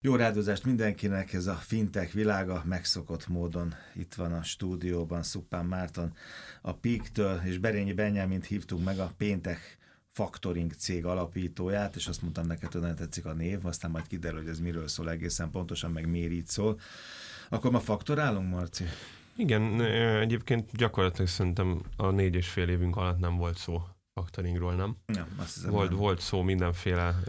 Jó rádozást mindenkinek, ez a fintech világa megszokott módon. Itt van a stúdióban Szuppán Márton a PIK-től, és Berényi Benyámint hívtunk meg a péntek factoring cég alapítóját, és azt mondtam neked, hogy nem tetszik a név, aztán majd kiderül, hogy ez miről szól egészen pontosan, meg miért így szól. Akkor ma faktorálunk, Marci? Igen, egyébként gyakorlatilag szerintem a négy és fél évünk alatt nem volt szó factoringról, nem? Nem, azt hiszem volt, nem. volt szó mindenféle,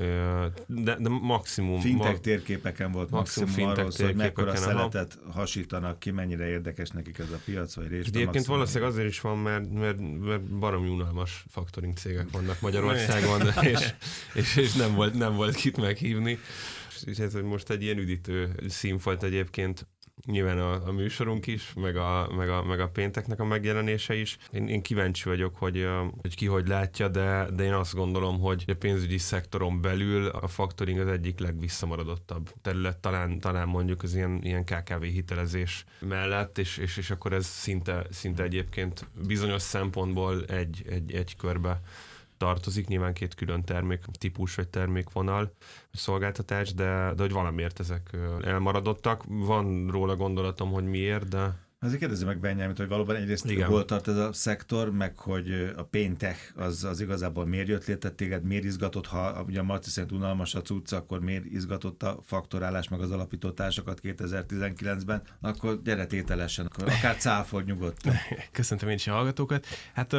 de, de maximum... Fintech ma, térképeken volt maximum, maximum arról szó, hogy mekkora szeletet hasítanak ki, mennyire érdekes nekik ez a piac, vagy részt. Egyébként valószínűleg azért is van, mert, mert, mert baromi unalmas factoring cégek vannak Magyarországon, és, és, és nem, volt, nem volt kit meghívni. És ez most egy ilyen üdítő színfolt egyébként nyilván a, a műsorunk is, meg a, meg, a, meg a pénteknek a megjelenése is. Én, én kíváncsi vagyok, hogy, hogy ki hogy látja, de, de én azt gondolom, hogy a pénzügyi szektoron belül a faktoring az egyik legvisszamaradottabb terület, talán, talán mondjuk az ilyen, ilyen KKV hitelezés mellett, és, és, és akkor ez szinte, szinte egyébként bizonyos szempontból egy, egy, egy körbe tartozik, nyilván két külön termék típus vagy termékvonal, szolgáltatás, de, de hogy valamiért ezek elmaradottak. Van róla gondolatom, hogy miért, de Azért kérdezi meg Benyámit, hogy valóban egyrészt Igen. hol tart ez a szektor, meg hogy a péntek az, az igazából miért jött létre téged, miért izgatott, ha ugye a Marci szerint unalmas a cucca, akkor miért izgatott a faktorálás meg az alapító társakat 2019-ben, akkor gyere tételesen, akkor akár cáfold nyugodtan. Köszöntöm én is a hallgatókat. Hát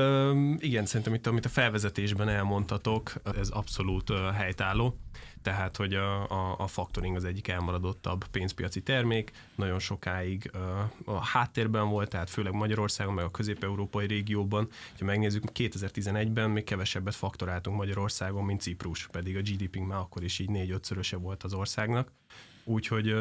igen, szerintem itt, amit a felvezetésben elmondtatok, ez abszolút helytálló tehát hogy a, a, a factoring az egyik elmaradottabb pénzpiaci termék, nagyon sokáig a, a háttérben volt, tehát főleg Magyarországon, meg a közép-európai régióban. Ha megnézzük, 2011-ben még kevesebbet faktoráltunk Magyarországon, mint Ciprus, pedig a GDP-nk már akkor is így négy-ötszöröse volt az országnak. Úgyhogy,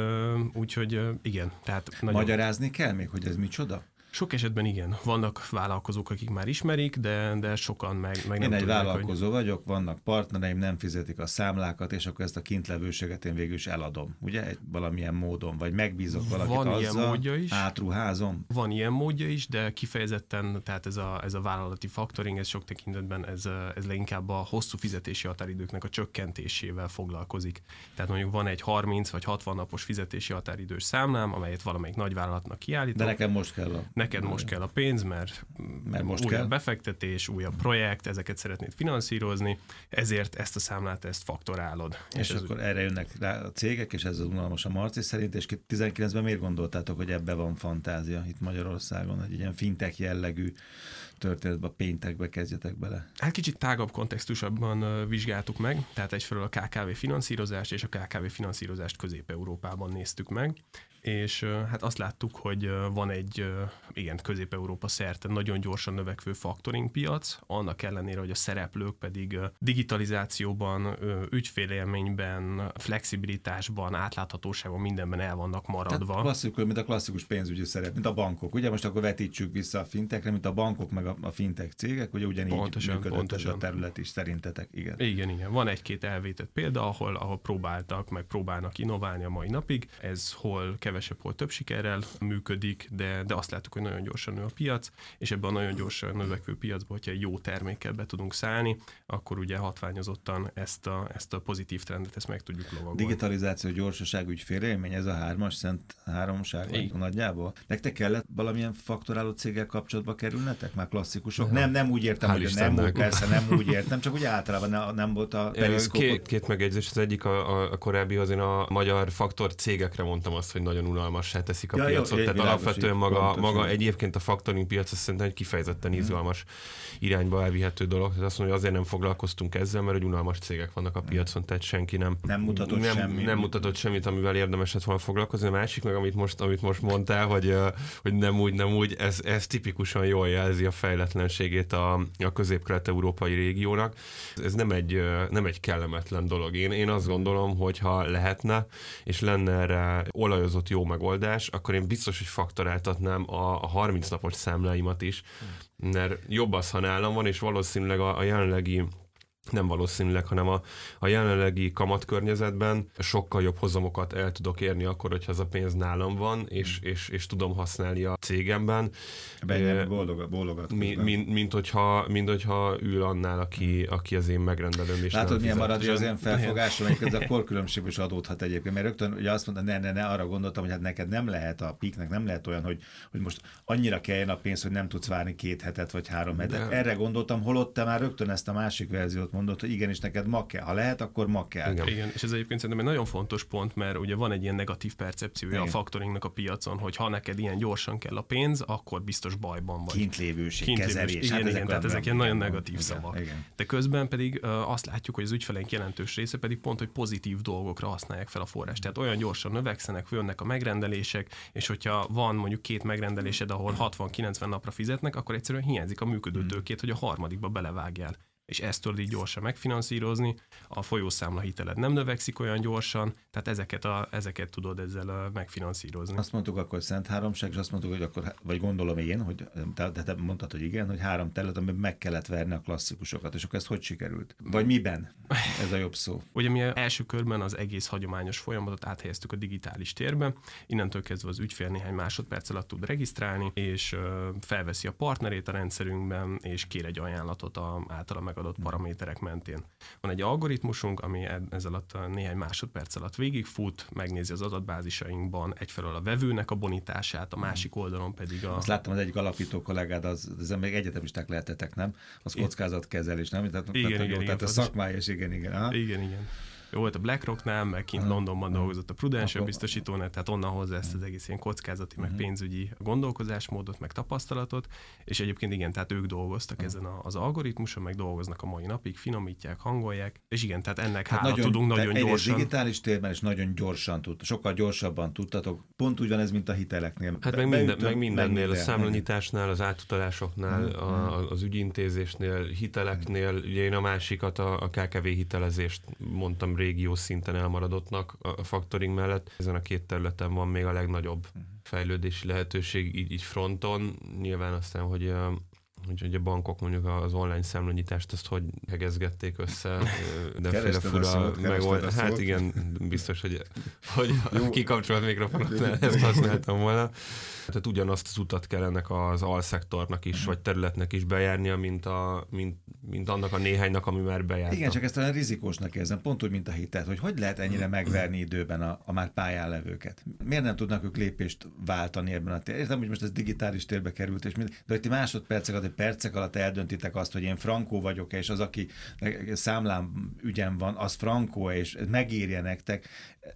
úgyhogy igen. Tehát nagyon... Magyarázni kell még, hogy ez micsoda? Sok esetben igen. Vannak vállalkozók, akik már ismerik, de, de sokan meg, meg nem Én egy tudják, vállalkozó hogy... vagyok, vannak partnereim, nem fizetik a számlákat, és akkor ezt a kintlevőséget én végül is eladom. Ugye? Egy valamilyen módon, vagy megbízok valakit Van azzal, ilyen módja is. átruházom. Van ilyen módja is, de kifejezetten, tehát ez a, ez a vállalati faktoring, ez sok tekintetben ez, ez leginkább a hosszú fizetési határidőknek a csökkentésével foglalkozik. Tehát mondjuk van egy 30 vagy 60 napos fizetési határidős számlám, amelyet valamelyik nagyvállalatnak kiállítom. De nekem most kell a neked most kell a pénz, mert, mert most újabb kell. befektetés, újabb projekt, ezeket szeretnéd finanszírozni, ezért ezt a számlát, ezt faktorálod. És, és akkor úgy... erre jönnek rá a cégek, és ez az unalmas a Marci szerint, és 19-ben miért gondoltátok, hogy ebbe van fantázia itt Magyarországon, hogy ilyen fintech jellegű történetbe, a péntekbe kezdjetek bele? Hát kicsit tágabb kontextusabban vizsgáltuk meg, tehát egyfelől a KKV finanszírozást és a KKV finanszírozást Közép-Európában néztük meg, és hát azt láttuk, hogy van egy igen, Közép-Európa szerte nagyon gyorsan növekvő factoring piac, annak ellenére, hogy a szereplők pedig digitalizációban, ügyfélélményben, flexibilitásban, átláthatóságban, mindenben el vannak maradva. Tehát klasszikus, mint a klasszikus pénzügyi szerep, mint a bankok. Ugye most akkor vetítsük vissza a fintekre, mint a bankok meg a, a fintech cégek, ugye ugyanígy pontosan, működött pontosan. ez a terület is szerintetek, igen. Igen, igen. Van egy-két elvétett példa, ahol, ahol próbáltak, meg próbálnak innoválni a mai napig. Ez hol kevesebb, hol több sikerrel működik, de, de azt láttuk, hogy nagyon gyorsan nő a piac, és ebben a nagyon gyorsan növekvő piacban, hogyha egy jó termékkel be tudunk szállni, akkor ugye hatványozottan ezt a, ezt a pozitív trendet ezt meg tudjuk lovagolni. Digitalizáció, gyorsaság, ügyfélélmény, ez a hármas szent háromság Igen. nagyjából. Nektek kellett valamilyen faktoráló céggel kapcsolatba kerülnetek? Már klasszikusok? Nem, nem úgy értem, Hál hogy nem úgy, persze nem úgy értem, csak úgy általában ne, nem volt a periszkópot. Két, két megjegyzés, az egyik a, a, korábbi az én a magyar faktor cégekre mondtam azt, hogy nagyon unalmassá teszik a ja, piacot, jó, tehát alapvetően maga, maga egyébként a faktoring piac azt szerintem egy kifejezetten mhm. izgalmas irányba elvihető dolog. Tehát azt mondja, hogy azért nem foglalkoztunk ezzel, mert egy unalmas cégek vannak a piacon, tehát senki nem, nem mutatott, nem, semmi. nem mutatott semmit, amivel érdemes lett volna foglalkozni. A másik meg, amit most, amit most mondtál, hogy, hogy nem úgy, nem úgy, ez, ez tipikusan jól jelzi a fejletlenségét a, a közép-kelet-európai régiónak. Ez nem egy, nem egy kellemetlen dolog. Én, én azt gondolom, hogy ha lehetne, és lenne erre olajozott jó megoldás, akkor én biztos, hogy faktoráltatnám a, a 30 napos számláimat is, mert jobb az, ha nálam van, és valószínűleg a, a jelenlegi nem valószínűleg, hanem a, a jelenlegi kamatkörnyezetben sokkal jobb hozamokat el tudok érni akkor, hogyha ez a pénz nálam van, és, és, és tudom használni a cégemben. Bennyem boldog, bólogat. Mi, mint, mint, hogyha, mint hogyha ül annál, aki, aki az én megrendelőm. És Látod, milyen marad az én felfogásom, ez a korkülönbség is adódhat egyébként, mert rögtön ugye azt mondta, ne, ne, ne, arra gondoltam, hogy hát neked nem lehet a piknek, nem lehet olyan, hogy, hogy most annyira kelljen a pénz, hogy nem tudsz várni két hetet vagy három hetet. De... Erre gondoltam, holott te már rögtön ezt a másik verziót mondott, hogy igenis neked ma kell. Ha lehet, akkor ma kell. Igen, Igen és ez egyébként szerintem egy nagyon fontos pont, mert ugye van egy ilyen negatív percepciója Igen. a faktoringnak a piacon, hogy ha neked ilyen gyorsan kell a pénz, akkor biztos bajban vagy. Kintlévőség, Kintlévőség kezelés. Igen, hát igen, tehát ezek ilyen nagyon negatív igen, szavak. Igen. De közben pedig uh, azt látjuk, hogy az ügyfeleink jelentős része pedig pont, hogy pozitív dolgokra használják fel a forrást. Tehát olyan gyorsan növekszenek, jönnek a megrendelések, és hogyha van mondjuk két megrendelésed, ahol 60-90 napra fizetnek, akkor egyszerűen hiányzik a működő tőkét, hogy a harmadikba belevágjál és ezt tudod így gyorsan megfinanszírozni, a folyószámla hiteled nem növekszik olyan gyorsan, tehát ezeket, a, ezeket tudod ezzel megfinanszírozni. Azt mondtuk akkor Szent Háromság, és azt mondtuk, hogy akkor, vagy gondolom én, hogy te, te mondtad, hogy igen, hogy három terület, amiben meg kellett verni a klasszikusokat, és akkor ez hogy sikerült? Vagy miben? Ez a jobb szó. Ugye mi első körben az egész hagyományos folyamatot áthelyeztük a digitális térbe, innentől kezdve az ügyfél néhány másodperc alatt tud regisztrálni, és felveszi a partnerét a rendszerünkben, és kér egy ajánlatot a általa meg megadott paraméterek mentén. Van egy algoritmusunk, ami ez alatt néhány másodperc alatt végigfut, megnézi az adatbázisainkban egyfelől a vevőnek a bonitását, a másik oldalon pedig a... Azt láttam, az egyik alapító kollégád, az, az még egyetemisták lehetetek, nem? Az kockázatkezelés, nem? Tehát, igen, tehát, igen, jó, igen, tehát a szakmája is, igen, igen. Aha. Igen, igen jó volt a BlackRocknál, meg kint uh-huh. Londonban dolgozott a Prudential biztosítónál, tehát onnan hozza ezt az egész ilyen kockázati, meg uh-huh. pénzügyi gondolkozásmódot, meg tapasztalatot, és egyébként igen, tehát ők dolgoztak uh-huh. ezen az algoritmuson, meg dolgoznak a mai napig, finomítják, hangolják, és igen, tehát ennek hát hála nagyon, tudunk nagyon gyorsan. digitális térben is nagyon gyorsan tud, sokkal gyorsabban tudtatok. Pont úgy van ez, mint a hiteleknél. Hát meg, minden, meg mindennél, meg a számlanyításnál, az átutalásoknál, uh-huh. a, az ügyintézésnél, hiteleknél, ugye én a másikat, a, a KKV hitelezést mondtam régió szinten elmaradottnak a faktoring mellett. Ezen a két területen van még a legnagyobb mhm. fejlődési lehetőség így, így fronton. Nyilván aztán, hogy hogy a bankok mondjuk az online számlanyítást azt hogy hegezgették össze, de féle fura megold... Hát igen, biztos, hogy, hogy kikapcsolt mikrofonot, ezt használtam volna. Tehát ugyanazt az utat kell ennek az alszektornak is, vagy területnek is bejárnia, mint, a, mint, mint annak a néhánynak, ami már bejárt. Igen, csak ezt olyan rizikósnak érzem, pont úgy, mint a hitet, hogy hogy lehet ennyire megverni időben a, a már pályán levőket. Miért nem tudnak ők lépést váltani ebben a térben? Értem, hogy most ez digitális térbe került, és mind, de hogy ti másodpercek alatt, percek alatt eldöntitek azt, hogy én frankó vagyok és az, aki számlám ügyem van, az frankó és megírja nektek,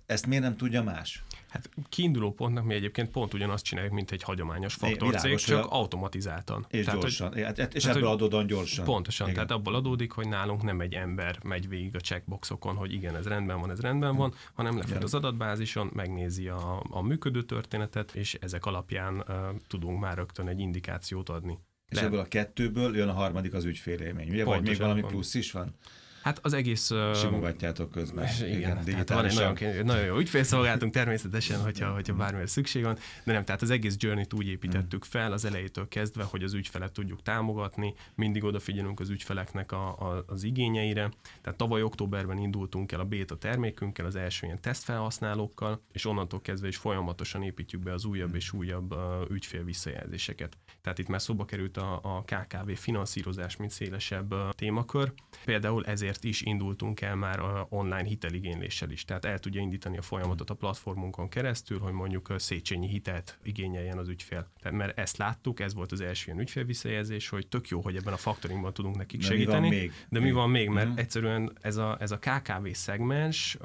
ezt miért nem tudja más? Hát kiinduló pontnak mi egyébként pont ugyanazt csináljuk, mint egy hagyományos faktorcég, csak automatizáltan. És tehát, gyorsan. Hogy, hát, és tehát, ebből adódóan gyorsan. Pontosan, igen. tehát abból adódik, hogy nálunk nem egy ember megy végig a checkboxokon, hogy igen, ez rendben van, ez rendben van, hanem lefut az adatbázison, megnézi a, a működő történetet, és ezek alapján uh, tudunk már rögtön egy indikációt adni. És ebből a kettőből jön a harmadik az ügyfélélmény, ugye? Pontosan, Vagy még valami plusz is van? Hát az egész... Simogatjátok közben. Igen, igen tehát van egy nagyon, nagyon jó ügyfélszolgáltunk természetesen, hogyha, hogyha bármilyen szükség van, de nem, tehát az egész journey-t úgy építettük fel az elejétől kezdve, hogy az ügyfelet tudjuk támogatni, mindig odafigyelünk az ügyfeleknek a, a, az igényeire. Tehát tavaly októberben indultunk el a beta termékünkkel, az első ilyen tesztfelhasználókkal, és onnantól kezdve is folyamatosan építjük be az újabb és újabb uh, ügyfél visszajelzéseket. Tehát itt már szóba került a, a KKV finanszírozás, mint szélesebb uh, témakör. Például ezért ezért is indultunk el már a online hiteligényléssel is. Tehát el tudja indítani a folyamatot a platformunkon keresztül, hogy mondjuk Széchenyi hitelt igényeljen az ügyfél. Tehát mert ezt láttuk, ez volt az első ilyen ügyfélvisszajelzés, hogy tök jó, hogy ebben a faktoringban tudunk nekik de segíteni. Mi? De mi van még? Mert uh-huh. egyszerűen ez a, ez a KKV szegmens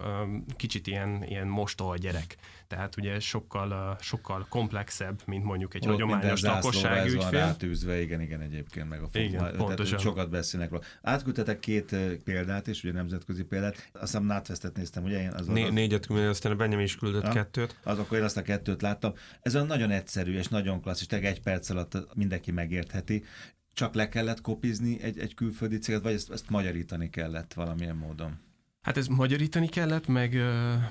kicsit ilyen, ilyen mostoha gyerek. Tehát ugye sokkal, sokkal komplexebb, mint mondjuk egy Ott hagyományos lakossági ügyfél. Van rátűzve, igen, igen, egyébként meg a fog, igen, pontosan. sokat beszélnek róla. Átküldtetek két példát is, ugye nemzetközi példát. Azt hiszem NatWest-et néztem, ugye? Én az Né- az... Négyet, aztán a Benjamin is küldött ha? kettőt. Az akkor én azt a kettőt láttam. Ez olyan nagyon egyszerű és nagyon klasszis, tehát egy perc alatt mindenki megértheti csak le kellett kopizni egy, egy külföldi céget, vagy ezt, ezt magyarítani kellett valamilyen módon? Hát ez magyarítani kellett, meg,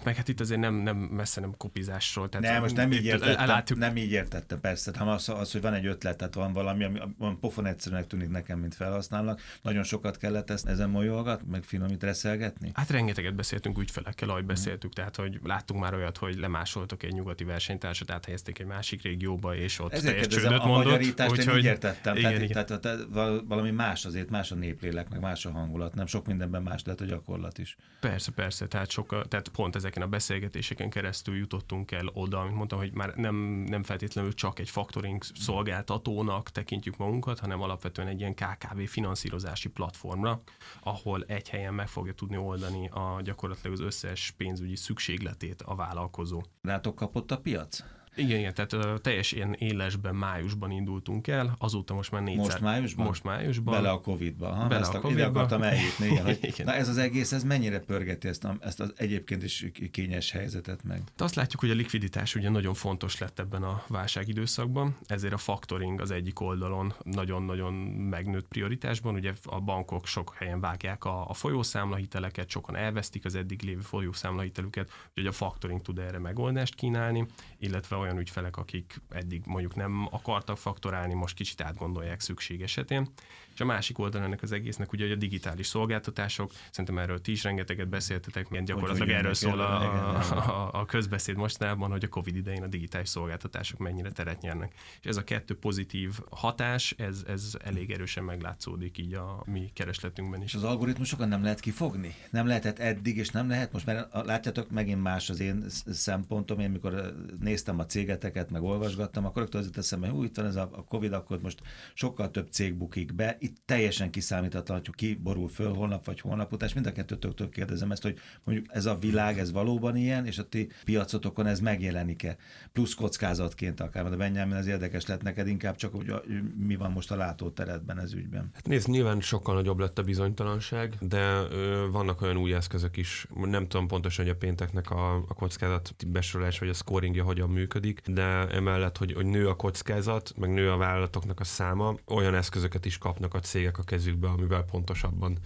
meg hát itt azért nem, nem messze nem kopizásról. Tehát nem, most nem így értettem, nem így értettem, persze. hanem az, az, hogy van egy ötlet, tehát van valami, ami van pofon egyszerűnek tűnik nekem, mint felhasználnak. Nagyon sokat kellett ezt ezen molyolgat, meg finomít reszelgetni? Hát rengeteget beszéltünk ügyfelekkel, ahogy beszéltük, tehát hogy láttunk már olyat, hogy lemásoltak egy nyugati versenytársat, áthelyezték egy másik régióba, és ott Ezért teljes csődöt a mondott. Magyarítást úgy, én így értettem. Igen, tehát, igen. Tehát, tehát, valami más azért, más a néplélek, meg más a hangulat, nem sok mindenben más lehet a gyakorlat is. Persze, persze, tehát, soka, tehát pont ezeken a beszélgetéseken keresztül jutottunk el oda, amit mondtam, hogy már nem, nem feltétlenül csak egy factoring szolgáltatónak tekintjük magunkat, hanem alapvetően egy ilyen KKV finanszírozási platformra, ahol egy helyen meg fogja tudni oldani a gyakorlatilag az összes pénzügyi szükségletét a vállalkozó. Rátok kapott a piac? Igen, igen, tehát uh, teljes ilyen élesben, májusban indultunk el, azóta most már négyszer. Most májusban? Most májusban. Bele a Covid-ba. Ha? Bele ezt a Covid-ba. Ide akartam eljutni, igen, hogy, igen. Na ez az egész, ez mennyire pörgeti ezt, a, ezt az egyébként is kényes helyzetet meg? De azt látjuk, hogy a likviditás ugye nagyon fontos lett ebben a válságidőszakban, ezért a factoring az egyik oldalon nagyon-nagyon megnőtt prioritásban. Ugye a bankok sok helyen vágják a, a folyószámlahiteleket, sokan elvesztik az eddig lévő folyószámlahitelüket, úgyhogy a factoring tud erre megoldást kínálni, illetve olyan ügyfelek, akik eddig mondjuk nem akartak faktorálni, most kicsit átgondolják szükség esetén. És a másik oldal ennek az egésznek ugye a digitális szolgáltatások, szerintem erről ti is rengeteget beszéltetek, milyen gyakorlatilag erről szól a, a, a közbeszéd mostanában, hogy a Covid idején a digitális szolgáltatások mennyire teret nyernek. És ez a kettő pozitív hatás, ez, ez elég erősen meglátszódik így a mi keresletünkben is. És az algoritmusokat nem lehet kifogni? Nem lehetett eddig, és nem lehet most, mert látjátok, megint más az én szempontom, én mikor néztem a cégeteket, meg olvasgattam, akkor rögtön az eszembe, hogy itt van ez a, a Covid, akkor most sokkal több cég bukik be, itt teljesen kiszámíthatatlan, hogy ki borul föl holnap vagy holnap után, és mind a kettőtöktől kérdezem ezt, hogy mondjuk ez a világ, ez valóban ilyen, és a ti piacotokon ez megjelenik-e? Plusz kockázatként akár, de Benjamin, ez érdekes lett neked inkább csak, hogy mi van most a látóteredben ez ügyben. Hát nézd, nyilván sokkal nagyobb lett a bizonytalanság, de ö, vannak olyan új eszközök is. Nem tudom pontosan, hogy a pénteknek a, a kockázat besorolás vagy a scoringja hogyan működik, de emellett, hogy, hogy nő a kockázat, meg nő a vállalatoknak a száma, olyan eszközöket is kapnak a cégek a kezükbe, amivel pontosabban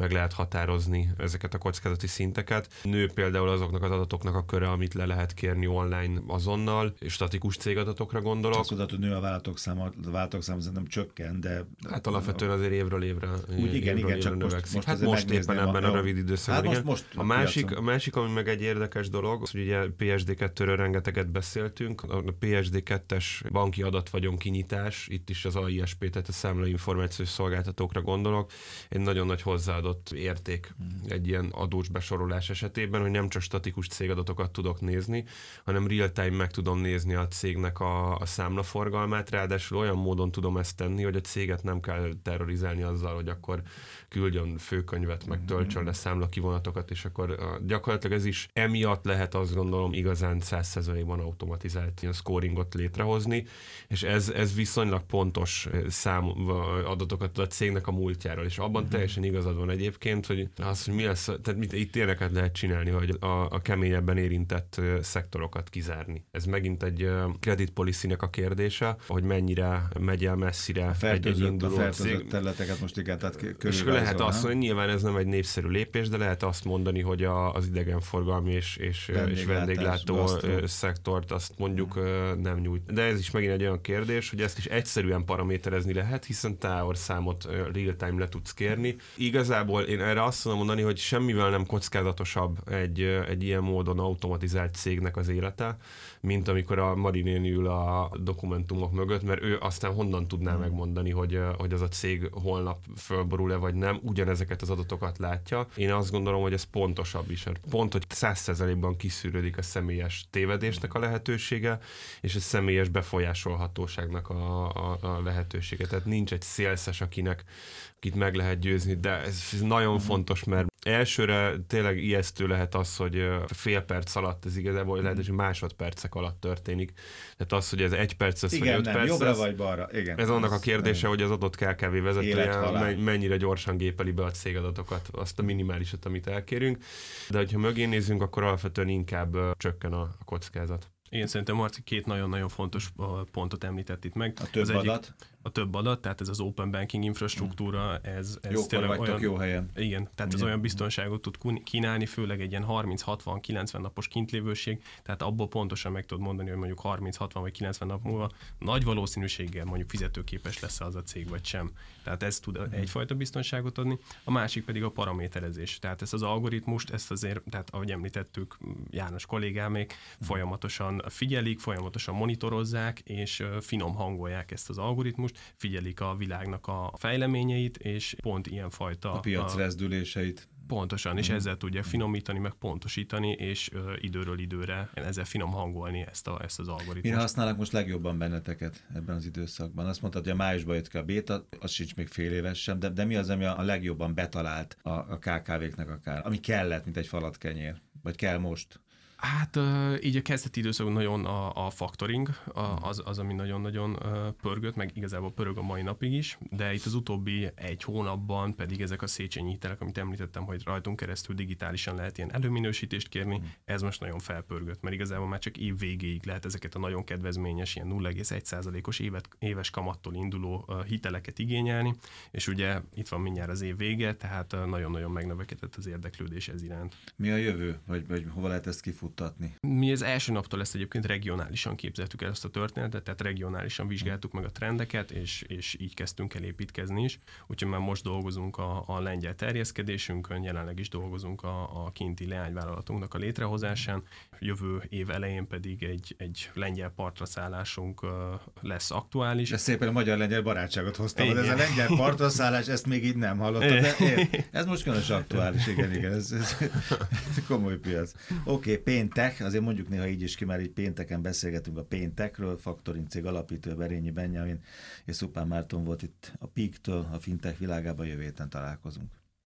meg lehet határozni ezeket a kockázati szinteket. Nő például azoknak az adatoknak a köre, amit le lehet kérni online azonnal, és statikus cégadatokra gondolok. Azt hogy nő a vállalatok száma, a vállalatok száma nem csökken, de... Hát alapvetően azért évről évre, Úgy, igen, évről igen, csak növekszik. Most, most hát most éppen ebben a, a rövid időszakban. Hát most, most a, másik, a másik, ami meg egy érdekes dolog, hogy ugye PSD2-ről rengeteget beszéltünk, a PSD2-es banki adatvagyon kinyitás, itt is az AISP, tehát a számlainformációs szolgáltatókra gondolok, egy nagyon nagy hozzáadott hozzáadott érték egy ilyen adós besorolás esetében, hogy nem csak statikus cégadatokat tudok nézni, hanem real-time meg tudom nézni a cégnek a, a számlaforgalmát, ráadásul olyan módon tudom ezt tenni, hogy a céget nem kell terrorizálni azzal, hogy akkor küldjön főkönyvet, meg töltsön le számlakivonatokat, és akkor gyakorlatilag ez is emiatt lehet azt gondolom igazán 100%-ban automatizált ilyen scoringot létrehozni, és ez, ez viszonylag pontos szám adatokat a cégnek a múltjáról, és abban uh-huh. teljesen igazad van egyébként, hogy az, hogy mi lesz, tehát mit, itt ilyeneket lehet csinálni, hogy a, a keményebben érintett szektorokat kizárni. Ez megint egy credit policy a kérdése, hogy mennyire megy el messzire a egy, egy induló a cég. területeket most igen, tehát És lehet azt mondani, nyilván ez nem egy népszerű lépés, de lehet azt mondani, hogy a, az idegenforgalmi és, és, és vendéglátó gasztó. szektort azt mondjuk nem nyújt. De ez is megint egy olyan kérdés, hogy ezt is egyszerűen paraméterezni lehet, hiszen számot real-time le tudsz kérni. Igazából igazából én erre azt tudom mondani, hogy semmivel nem kockázatosabb egy, egy ilyen módon automatizált cégnek az élete, mint amikor a Marinén ül a dokumentumok mögött, mert ő aztán honnan tudná hmm. megmondani, hogy, hogy az a cég holnap fölborul-e vagy nem, ugyanezeket az adatokat látja. Én azt gondolom, hogy ez pontosabb is. Pont, hogy százszerzelékban kiszűrődik a személyes tévedésnek a lehetősége, és a személyes befolyásolhatóságnak a, a, a lehetősége. Tehát nincs egy szélszes, akinek akit meg lehet győzni, de ez nagyon mm. fontos, mert elsőre tényleg ijesztő lehet az, hogy fél perc alatt, ez igazából mm. lehet, hogy másodpercek alatt történik. Tehát az, hogy ez egy perc lesz, Igen, vagy öt nem, perc jobbra lesz, vagy balra. Igen, ez annak a kérdése, hogy az adott KKV vezetője mennyire gyorsan gépeli be a cégadatokat, azt a minimálisat, amit elkérünk. De hogyha mögé nézzünk, akkor alapvetően inkább csökken a kockázat. Én szerintem Marci két nagyon-nagyon fontos pontot említett itt meg. A több az adat? Egyik, a több adat, tehát ez az open banking infrastruktúra, ez, ez Jókor tényleg olyan, jó helyen. Igen, tehát ez olyan biztonságot tud kínálni, főleg egy ilyen 30-60-90 napos kintlévőség, tehát abból pontosan meg tudod mondani, hogy mondjuk 30-60 vagy 90 nap múlva nagy valószínűséggel mondjuk fizetőképes lesz az a cég vagy sem. Tehát ez tud egyfajta biztonságot adni. A másik pedig a paraméterezés. Tehát ezt az algoritmust, ezt azért, tehát ahogy említettük, János kollégámék folyamatosan figyelik, folyamatosan monitorozzák, és finom hangolják ezt az algoritmust, figyelik a világnak a fejleményeit, és pont ilyenfajta... A piac a- rezdüléseit. Pontosan, és ezzel tudja finomítani, meg pontosítani, és ö, időről időre ezzel finom hangolni ezt, a, ezt az Mire algoritmust. használnak most legjobban benneteket ebben az időszakban? Azt mondtad, hogy a májusban jött ki a béta, az sincs még fél éves sem, de, de mi az, ami a, a legjobban betalált a, a KKV-knek akár? Ami kellett, mint egy falatkenyér? Vagy kell most? Hát így a kezdeti időszakban nagyon a, a factoring, a, az, az, ami nagyon-nagyon pörgött, meg igazából pörög a mai napig is, de itt az utóbbi egy hónapban pedig ezek a Széchenyi hitelek, amit említettem, hogy rajtunk keresztül digitálisan lehet ilyen előminősítést kérni, ez most nagyon felpörgött, mert igazából már csak év végéig lehet ezeket a nagyon kedvezményes, ilyen 0,1%-os évet, éves kamattól induló hiteleket igényelni, és ugye itt van mindjárt az év vége, tehát nagyon-nagyon megnövekedett az érdeklődés ez iránt. Mi a jövő? Vagy, vagy hova lehet ezt kifuttatni? Mi az első naptól ezt egyébként regionálisan képzeltük el ezt a történetet, tehát regionálisan vizsgáltuk meg a trendeket, és, és így kezdtünk el építkezni is. Úgyhogy már most dolgozunk a, a lengyel terjeszkedésünkön, jelenleg is dolgozunk a, a kinti leányvállalatunknak a létrehozásán. Jövő év elején pedig egy, egy lengyel partra szállásunk ö, lesz aktuális. Ez szépen a magyar-lengyel barátságot hoztam, de ez a Igen. lengyel partraszállás, ezt még így nem hallottam, de ér, ez most különös aktuális, igen, igen, ez, ez, ez komoly piac. Oké, okay, péntek, azért mondjuk néha így is ki, mert így pénteken beszélgetünk a péntekről, Faktoring cég alapítő Berényi Benjamin és Szupán Márton volt itt a Peak-től, a fintech világában, jövő héten találkozunk.